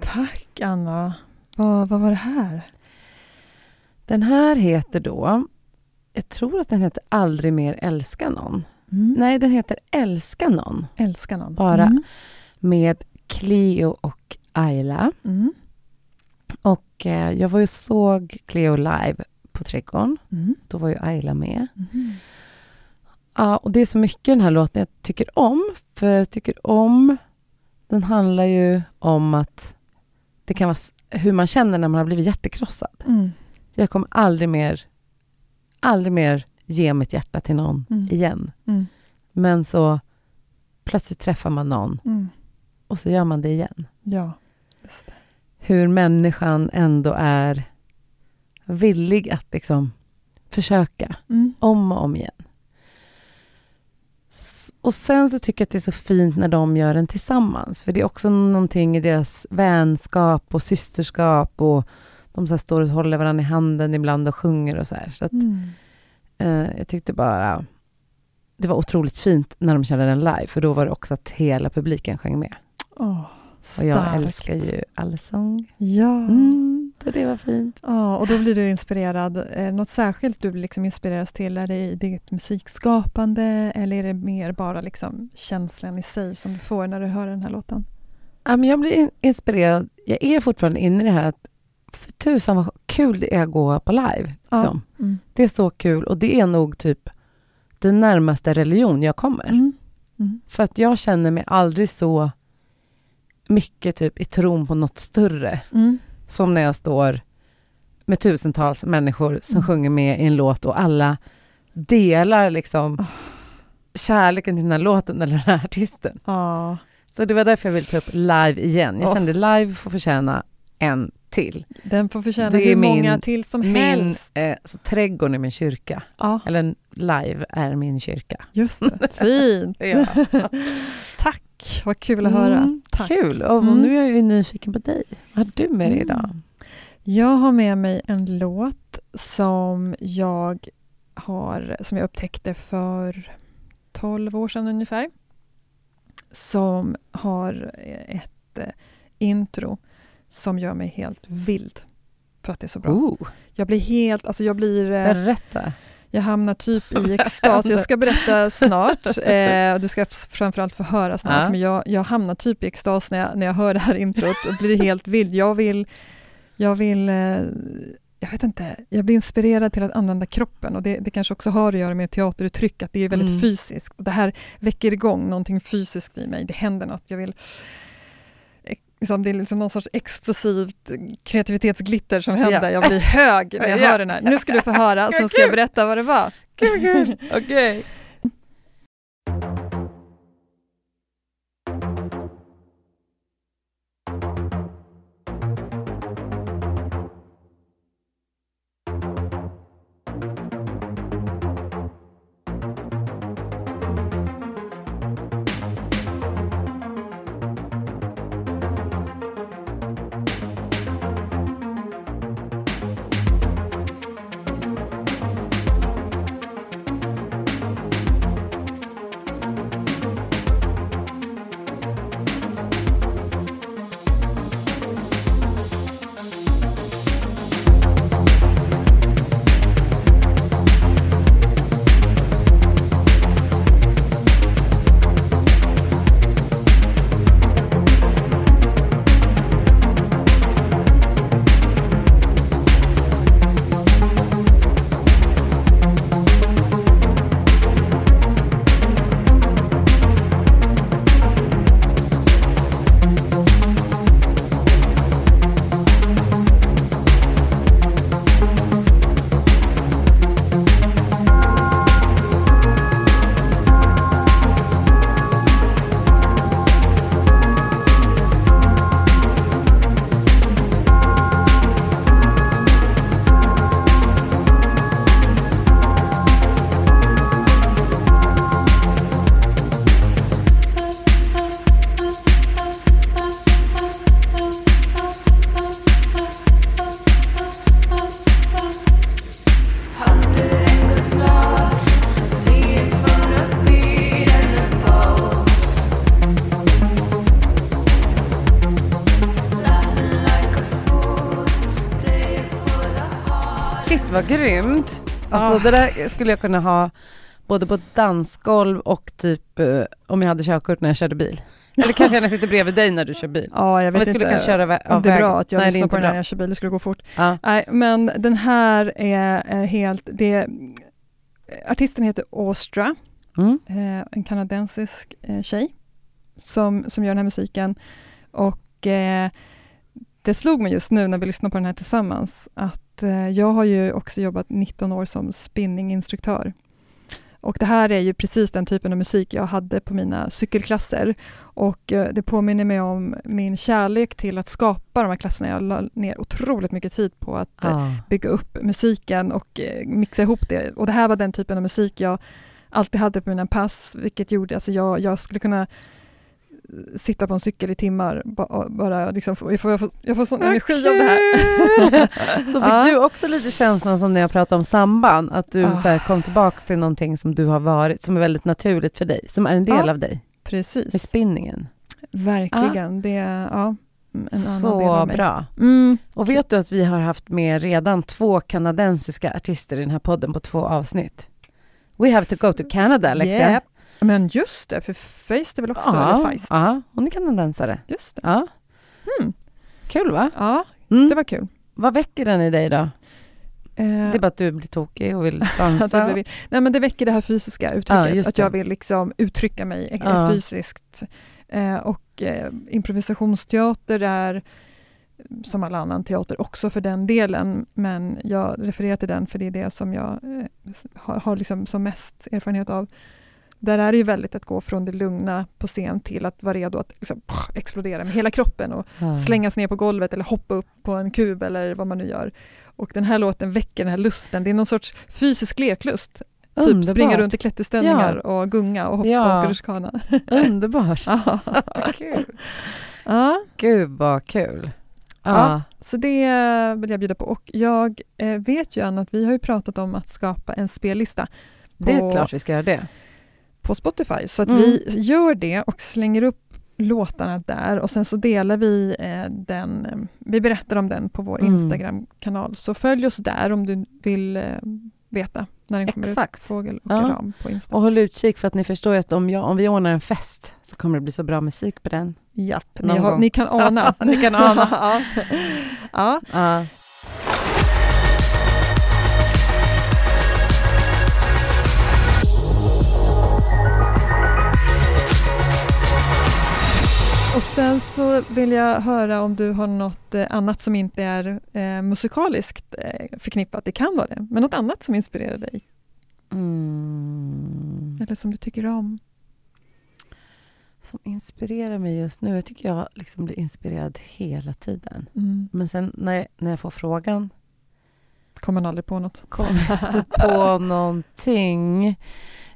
Tack Anna. Vad, vad var det här? Den här heter då, jag tror att den heter Aldrig mer älska någon. Mm. Nej, den heter Älska någon Älskar någon. Bara. Mm. med Cleo och Ayla. Mm. Och eh, jag var ju såg Cleo live på Trädgården. Mm. Då var ju Ayla med. Mm. Ja, och det är så mycket i den här låten jag tycker om. För jag tycker om... Den handlar ju om att det kan vara hur man känner när man har blivit hjärtekrossad. Mm. Jag kommer aldrig mer, aldrig mer ge mitt hjärta till någon Mm. igen. Mm. Men så plötsligt träffar man någon Mm. och så gör man det igen. Ja, just det. Hur människan ändå är villig att liksom försöka Mm. om och om igen. Och sen så tycker jag att det är så fint när de gör den tillsammans. För det är också någonting i deras vänskap och systerskap och de så står och håller varandra i handen ibland och sjunger och så här. Så att, Mm. eh, jag tyckte bara det var otroligt fint när de körde den live, för då var det också att hela publiken sjöng med. Åh, Och jag älskar ju allsång. Ja. Mm, så det var fint. Ja, och då blir du inspirerad. Eh, något särskilt du liksom inspireras till? Är det i ditt musikskapande eller är det mer bara liksom känslan i sig som du får när du hör den här låten? Ja, men jag blir in- inspirerad. Jag är fortfarande inne i det här att för tusan vad kul det är att gå på live. Ja. Liksom. Mm. Det är så kul och det är nog typ den närmaste religion jag kommer. Mm. Mm. För att jag känner mig aldrig så mycket typ i tron på något större Mm. Som när jag står med tusentals människor som Mm. sjunger med i en låt och alla delar liksom Oh. kärleken till den här låten eller den här artisten. Ja, Så det var därför jag ville ta upp live igen. Jag Åh. kände live får förtjäna en till. den får förtjäna Det hur min- många till som Min, helst. eh, så trädgården är min kyrka. Ja, Eller live är min kyrka. just det. Fint. Ja. Tack, vad kul att höra. Mm, Tack. Kul! Och Mm. nu är jag ju nyfiken på dig. Vad har du med dig idag? Mm. Jag har med mig en låt som jag har, som jag upptäckte för 12 år sedan ungefär. Som har ett eh, intro som gör mig helt vild. För att det är så bra. Oh, Jag blir helt, alltså jag blir, eh, berätta. Jag hamnar typ i extas. Jag ska berätta snart. Eh, du ska framförallt få höra snart. Ja. Men jag, jag hamnar typ i extas när jag, när jag hör det här introt och blir helt vild. Jag vill, jag vill, eh, jag vet inte, jag blir inspirerad till att använda kroppen och det, det kanske också har att göra med teateruttryck, att det är väldigt Mm. fysiskt. Det här väcker igång någonting fysiskt i mig. Det händer något. Jag vill Liksom, det är liksom någon sorts explosivt kreativitetsglitter som händer. Ja. Jag blir hög när jag Ja. hör den här. Nu ska du få höra, sen ska jag berätta vad det var. Kul, kul. Okej. Shit vad grymt. Alltså Ah. det där skulle jag kunna ha både på ett dansgolv och typ eh, om jag hade körkort när jag körde bil. Eller kanske när jag sitter bredvid dig när du kör bil. Ja, jag Om vi vet skulle inte kunna köra om det är vägen. bra att jag Nej, lyssnar på den när jag kör bil, det skulle gå fort. Ja. Nej, men den här är, är helt, det, artisten heter Austra, Mm. eh, en kanadensisk eh, tjej som, som gör den här musiken. Och eh, det slog mig just nu när vi lyssnar på den här tillsammans att eh, jag har ju också jobbat 19 år som spinninginstruktör. Och det här är ju precis den typen av musik jag hade på mina cykelklasser. Och eh, det påminner mig om min kärlek till att skapa de här klasserna. Jag la ner otroligt mycket tid på att eh, Ah. bygga upp musiken och mixa ihop det. Och det här var den typen av musik jag alltid hade på mina pass, vilket gjorde, alltså jag, jag skulle kunna sitta på en cykel i timmar, bara, liksom, jag får, jag får, jag får sån Vad energi av det här. Så fick Ja. du också lite känslan som när jag pratade om samband, att du Ah. så kom tillbaka till någonting som du har varit, som är väldigt naturligt för dig, som är en del Ja. av dig, med Precis, spinningen. verkligen. Det är ja, Så bra. Mm. Och vet du att vi har haft med redan två kanadensiska artister i den här podden på två avsnitt? We have to go to Canada, Alexia. Yep. Men just det, för Face är väl också, Ja, eller Feist? ja, hon är kanadensare. Just det. Ja. Hmm. Kul va? Ja, Mm. det var kul. Vad väcker den i dig då? Eh, Det är bara att du blir tokig och vill dansa. blir, nej, men det väcker det här fysiska Ja, uttrycket, just att jag vill liksom uttrycka mig eh, Ja. fysiskt. Eh, och eh, improvisationsteater är som all annan teater också för den delen, men jag refererar till den för det är det som jag eh, har, har liksom som mest erfarenhet av. Där är det ju väldigt att gå från det lugna på scen till att vara redo att liksom, explodera med hela kroppen och Ja. slängas ner på golvet eller hoppa upp på en kub eller vad man nu gör. Och den här låten väcker den här lusten. Det är någon sorts fysisk leklust. Typ Underbart. springa runt i klätterställningar och gunga och hoppa Ja. och rutschkana. Underbart. Ja. Kul. ja, Gud vad kul. Ja. Ja. så det vill jag bjuda på. Och jag eh, vet ju Anna att vi har ju pratat om att skapa en spellista Det är på- klart vi ska göra det. På Spotify. Så att Mm. vi gör det och slänger upp låtarna där och sen så delar vi eh, den, eh, vi berättar om den på vår Mm. Instagram-kanal. Så följ oss där om du vill eh, veta när den kommer Exakt. ut. Fågel och Ja. ram på Instagram. Och håll utkik för att ni förstår att om, jag, om vi ordnar en fest så kommer det bli så bra musik på den. Japp, ni, har, ni kan ana. Ni kan ana. ja. ja. Och sen så vill jag höra om du har något eh, annat som inte är eh, musikaliskt eh, förknippat. Det kan vara det, men något annat som inspirerar dig Mm. eller som du tycker om. Som inspirerar mig just nu. Jag tycker jag liksom blir inspirerad hela tiden. Mm. Men sen när jag, när jag får frågan Kommer aldrig på något. kommer inte på någonting.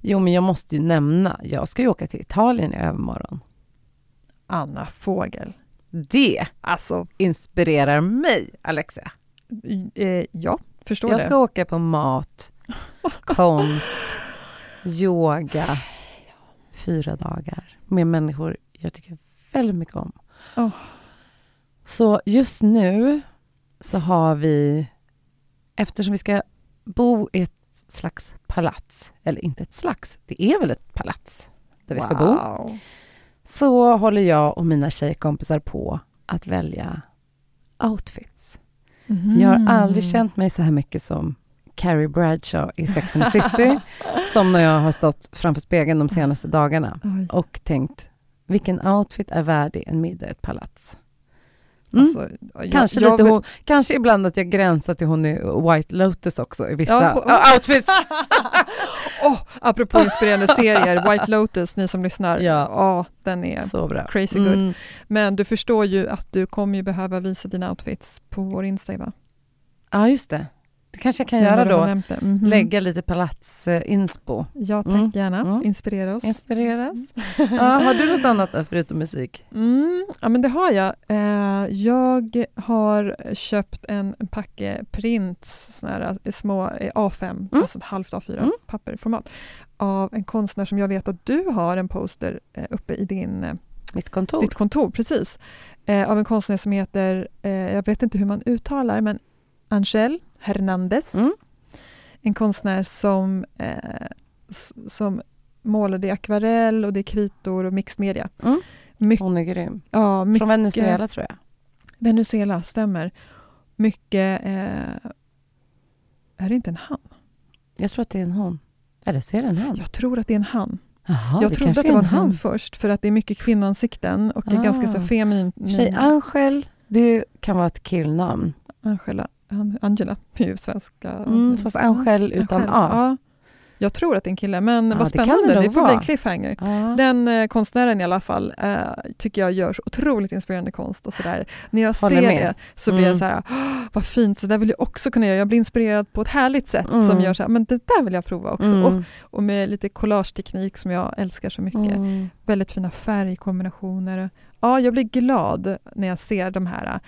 Jo, men jag måste ju nämna. Jag ska ju åka till Italien i övermorgon. Anna Fågel. Det Alltså, inspirerar mig, Alexia. eh, ja, förstår Jag det. ska åka på mat, konst, yoga. Fyra dagar med människor jag tycker väldigt mycket om. Åh. Så just nu så har vi, eftersom vi ska bo i ett slags palats, eller inte ett slags, det är väl ett palats där vi ska bo, Wow. Så håller jag och mina tjejkompisar på att välja outfits. Mhm. Jag har aldrig känt mig så här mycket som Carrie Bradshaw i Sex and the City, som när jag har stått framför spegeln de senaste dagarna Oj. och tänkt, vilken outfit är värdig en middag i ett palats? Mm. Alltså, jag- kanske, jag lite vill- hon, kanske ibland att jag gränsar till hon i White Lotus också i vissa Ja, ja, outfits. Åh, apropå inspirerande serier, White Lotus, ni som lyssnar. Ja. Ja, den är Så bra. crazy good. Mm. Men du förstår ju att du kommer ju behöva visa dina outfits på vår Insta, va? Ja, just det. Det kanske jag kan göra då. det. Mhm. Lägga lite palats-inspo. Ja, tack Mm. gärna. Mm. Inspirera oss. Inspireras. Ja, har du något annat då förutom musik? Mm, ja, men det har jag. Eh, jag har köpt en packe prints, såna här eh, små eh, A5, Mm. alltså ett halvt A4 Mm. papperformat, av en konstnär som jag vet att du har en poster eh, uppe i din, eh, Mitt kontor? ditt kontor. Precis. Eh, av en konstnär som heter, eh, jag vet inte hur man uttalar, men Angel Hernandez. Mm. En konstnär som, eh, som målade i akvarell och det är kritor och mixed media. Mm. Mycket, Hon är grym. ja, mycket Från Venezuela tror jag. Venezuela, stämmer. Mycket... Eh, är det inte en han? Jag tror att det är en hon. Eller så är det en han. Jag tror att det är en han. Jaha, jag trodde att det var en han först, för att det är mycket kvinnoansikten och är Ah. ganska så feminin. Tjej Angel, det kan vara ett killnamn. Angela, An- Angela är ju svenska. Mm, fast Angel utan Angela, A. Ja. Jag tror att det är en kille, men Ja, vad det spännande. det Det, nog får bli en cliffhanger. Ja. Den eh, konstnären i alla fall eh, tycker jag gör så otroligt inspirerande konst. och sådär. När jag Håller ser med. det så blir jag Mm. så här, "Åh, vad fint, så där vill jag också kunna göra. Jag blir inspirerad på ett härligt sätt Mm. som gör så här, men det där vill jag prova också. Och, Mm. och med lite collageteknik som jag älskar så mycket. Mm. Väldigt fina färgkombinationer. Ja, jag blir glad när jag ser de här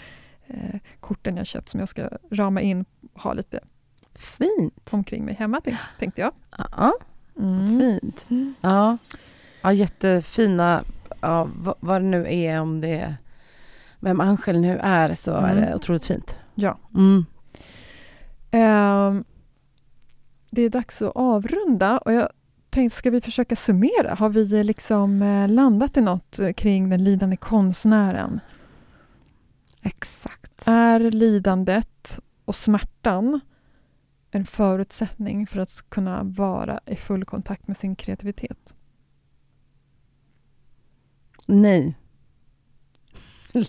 eh, korten jag köpt som jag ska rama in och ha lite Fint. omkring mig hemma, tänk- tänkte jag. Ja, Mm. fint. Ja. ja, jättefina, ja, vad, vad det nu är, om det är vem Angel nu är, så är Mm. det otroligt fint. Ja. Mm. Ehm, det är dags att avrunda och jag tänkte, ska vi försöka summera? Har vi liksom eh, landat i något eh, kring den lidande konstnären? Exakt. Är lidandet och smärtan en förutsättning för att kunna vara i full kontakt med sin kreativitet? Nej.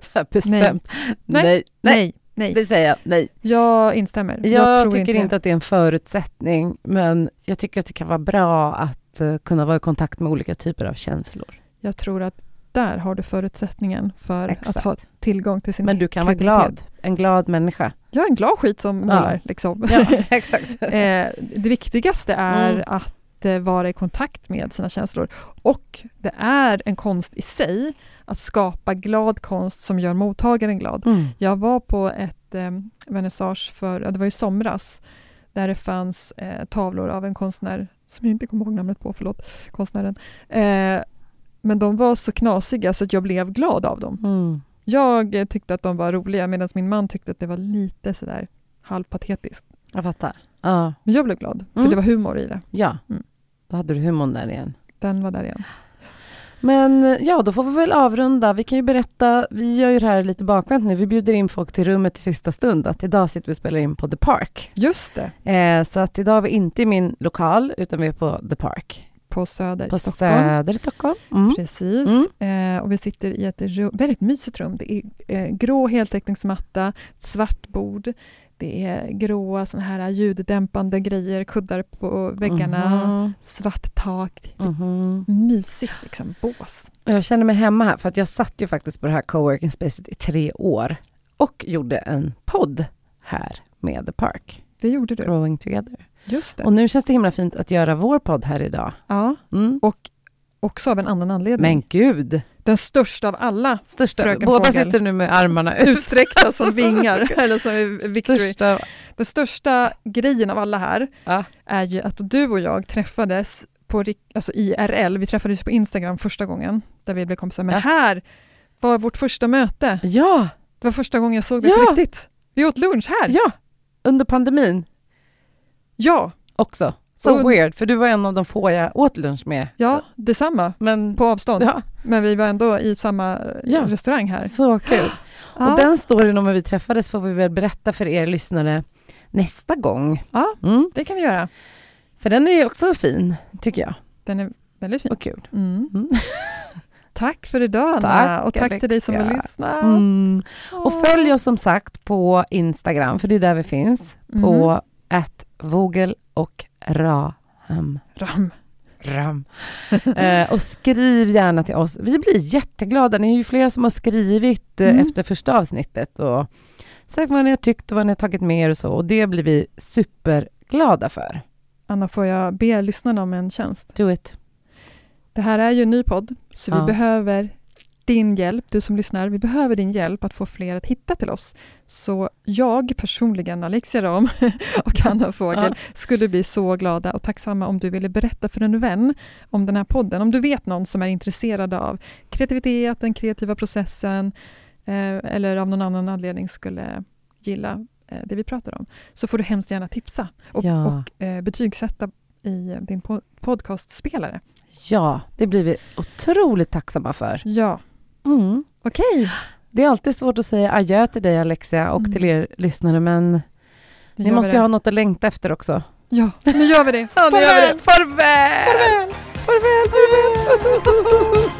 Så här bestämt. Nej. Nej. Nej, nej. Det säger jag, nej. Jag instämmer. Jag, tror tycker inte, det. att det är en förutsättning, men jag tycker att det kan vara bra att eh, kunna vara i kontakt med olika typer av känslor. Jag tror att där har du förutsättningen för Exakt. att ha tillgång till sin Men du kan vara glad, en glad människa. Jag är en glad skit som målar. Liksom. Ja, exakt. Eh, det viktigaste är Mm. att eh, vara i kontakt med sina känslor. Och det är en konst i sig att skapa glad konst som gör mottagaren glad. Mm. Jag var på ett eh, vernissage för, ja, det var i somras, där det fanns eh, tavlor av en konstnär, som jag inte kommer ihåg namnet på, förlåt, konstnären. Eh, men de var så knasiga så att jag blev glad av dem. Mm. Jag tyckte att de var roliga medan min man tyckte att det var lite sådär halvpatetiskt. Jag fattar. Ja, Men jag blev glad, för Mm. det var humor i det. ja. Mm. då hade du humorn där igen. Den var där igen. Men ja, då får vi väl avrunda. Vi kan ju berätta, vi gör ju det här lite bakvänt nu. Vi bjuder in folk till rummet i sista stund. Att idag sitter vi och spelar in på The Park. Just det, Eh, så att idag är vi inte i min lokal, utan vi är på The Park. På Söder På i Stockholm. Söder i Stockholm. Mm. Precis. Eh, och vi sitter i ett rum, väldigt mysigt rum. Det är eh, grå heltäckningsmatta, svart bord. Det är gråa såna här ljuddämpande grejer, kuddar på väggarna, Mhm. svart tak. Mhm. Mysigt liksom, bås. Jag känner mig hemma här, för att jag satt ju faktiskt på det här coworking spacet i tre år och gjorde en podd här med The Park, Det gjorde du. Growing Together. Just det. Och nu känns det himla fint att göra vår podd här idag. Ja, Mm. och också av en annan anledning. Men gud, Den största av alla största. Fröken Båda Fågel. sitter nu med armarna ut. utsträckta som vingar. eller som Victory. Största. Den största grejen av alla här Ja. är ju att du och jag träffades på, alltså IRL, vi träffades på Instagram första gången, där vi blev kompisar. Men Ja. här var vårt första möte. Ja, Det var första gången jag såg dig Ja. på riktigt. Vi åt lunch här. ja, under pandemin Ja, också. Så Und- weird, för du var en av de få jag åt lunch med. ja detsamma. Men På avstånd. ja, Men vi var ändå i samma eh, Ja. restaurang här. så kul. Ja. Och den storyn om hur vi träffades får vi väl berätta för er lyssnare nästa gång. Ja. Mm. Det kan vi göra. För den är också fin, tycker jag. Den är väldigt fin. Och kul. Mm. Mm. Tack för idag Anna Tack, och tack till dig som har lyssnat. Mm. Och följ oss som sagt på Instagram, för det är där vi finns. På Att vogel och raham. Ram. Ram. eh, och skriv gärna till oss. Vi blir jätteglada. Ni är ju flera som har skrivit eh, Mm. efter första avsnittet och sagt vad ni har tyckt och vad ni har tagit med er och så. Och det blir vi superglada för. Anna, får jag be lyssnarna om en tjänst? Do it. Det här är ju en ny podd, så Ja. vi behöver din hjälp, du som lyssnar. Vi behöver din hjälp att få fler att hitta till oss. Så jag personligen, Alexia Ram och Anna Fågel, Ja. skulle bli så glada och tacksamma om du ville berätta för en vän om den här podden. Om du vet någon som är intresserad av kreativitet, den kreativa processen eh, eller av någon annan anledning skulle gilla eh, det vi pratar om, så får du hemskt gärna tipsa och, Ja. och eh, betygsätta i din po- podcastspelare. Ja, det blir vi otroligt tacksamma för. Ja, Mm. okej. Det är alltid svårt att säga adjö till dig Alexia och Mm. till er lyssnare, men ni måste ju ha något att längta efter också. Ja, nu gör vi det. Ja, nu gör vi det. Farväl! Farväl! Farväl! Farväl! farväl.